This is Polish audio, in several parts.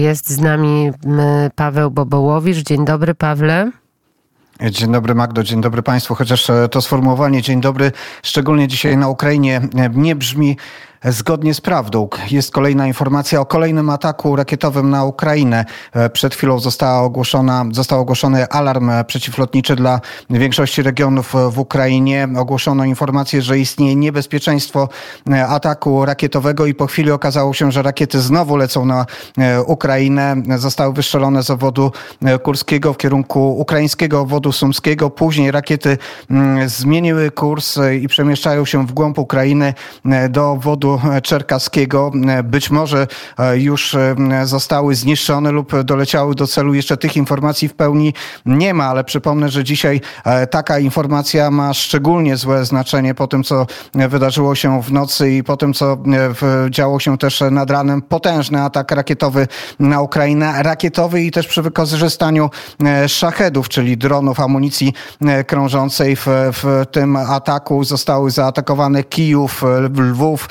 Jest z nami Paweł Bobołowicz. Dzień dobry, Pawle. Dzień dobry Magdo, dzień dobry Państwu. Chociaż e, to sformułowanie dzień dobry, szczególnie dzisiaj na Ukrainie, e, nie brzmi Zgodnie z prawdą jest kolejna informacja o kolejnym ataku rakietowym na Ukrainę. E, przed chwilą została ogłoszona, został ogłoszony alarm przeciwlotniczy dla większości regionów w Ukrainie. Ogłoszono informację, że istnieje niebezpieczeństwo e, ataku rakietowego i po chwili okazało się, że rakiety znowu lecą na e, Ukrainę. Zostały wystrzelone z obwodu kurskiego w kierunku ukraińskiego obwodu sumskiego. Później rakiety mm, zmieniły kurs i przemieszczają się w głąb Ukrainy do obwodu Czerkaskiego. Być może e, już e, zostały zniszczone lub doleciały do celu. Jeszcze tych informacji w pełni nie ma, ale przypomnę, że dzisiaj e, taka informacja ma szczególnie złe znaczenie po tym, co wydarzyło się w nocy i po tym, co działo się też nad ranem. Potężny atak rakietowy na Ukrainę. Rakietowy i też przy wykorzystaniu szachedów, czyli dronów, amunicji krążącej w, w tym ataku zostały zaatakowane Kijów, Lwów,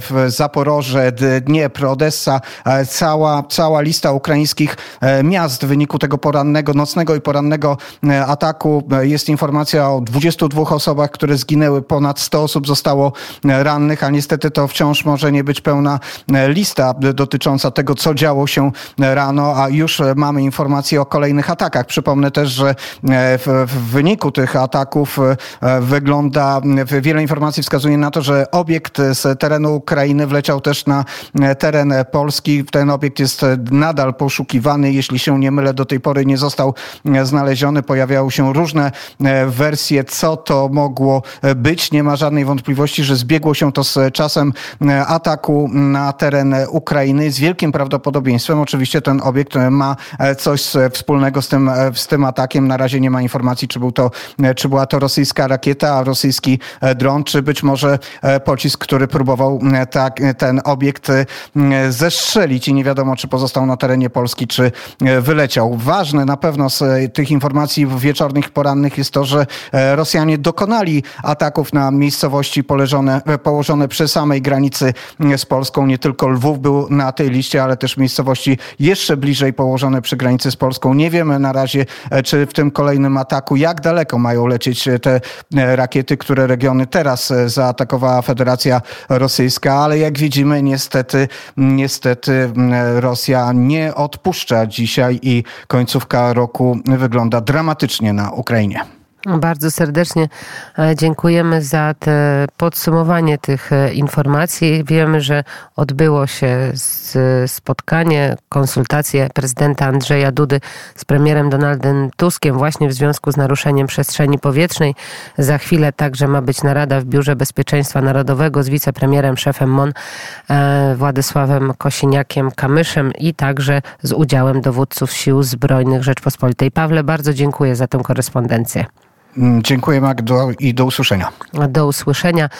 w Zaporoże, Dniepr, Odessa, e, cała, cała lista ukraińskich e, miast w wyniku tego porannego, nocnego i porannego e, ataku. Jest informacja o 22 osobach, które zginęły, ponad 100 osób zostało rannych, a niestety to wciąż może nie być pełna lista dotycząca tego, co działo się rano, a już mamy informacje o kolejnych atakach. Przypomnę też, że w, w wyniku tych ataków wygląda, wiele informacji wskazuje na to, że obiekt z terenu Ukrainy wleciał też na e, teren Polski. Ten obiekt jest e, nadal poszukiwany. Jeśli się nie mylę, do tej pory nie został e, znaleziony. Pojawiały się różne wersje, co to mogło być. Nie ma żadnej wątpliwości, że zbiegło się to z czasem ataku na teren Ukrainy. Z wielkim prawdopodobieństwem oczywiście ten obiekt ma coś wspólnego z tym, z tym atakiem. Na razie nie ma informacji, czy, był to, czy była to rosyjska rakieta, rosyjski dron, czy być może pocisk, który próbował tak, ten obiekt e, zestrzelić i nie wiadomo, czy pozostał na terenie Polski, czy e, wyleciał. Ważne na pewno z e, tych informacji wieczornych, porannych jest to, że Rosjanie dokonali ataków na miejscowości poleżone, położone przy samej granicy z Polską. Nie tylko Lwów był na tej liście, ale też miejscowości jeszcze bliżej położone przy granicy z Polską. Nie wiemy na razie, czy w tym kolejnym ataku, jak daleko mają lecieć te rakiety, które regiony teraz zaatakowała Federacja Rosyjska ale jak widzimy, niestety, niestety mm, Rosja nie odpuszcza dzisiaj i końcówka roku wygląda dramatycznie na Ukrainie. Bardzo serdecznie e, dziękujemy za te podsumowanie tych e, informacji. Wiemy, że odbyło się spotkanie, konsultacje prezydenta Andrzeja Dudy z premierem Donaldem Tuskiem właśnie w związku z naruszeniem przestrzeni powietrznej. Za chwilę także ma być narada w Biurze Bezpieczeństwa Narodowego z wicepremierem, szefem MON e, Władysławem Kosiniakiem-Kamyszem i także z udziałem dowódców Sił Zbrojnych Rzeczpospolitej. Pawle, bardzo dziękuję za tę korespondencję. Mm, dziękuję Magdo i do usłyszenia. Do usłyszenia.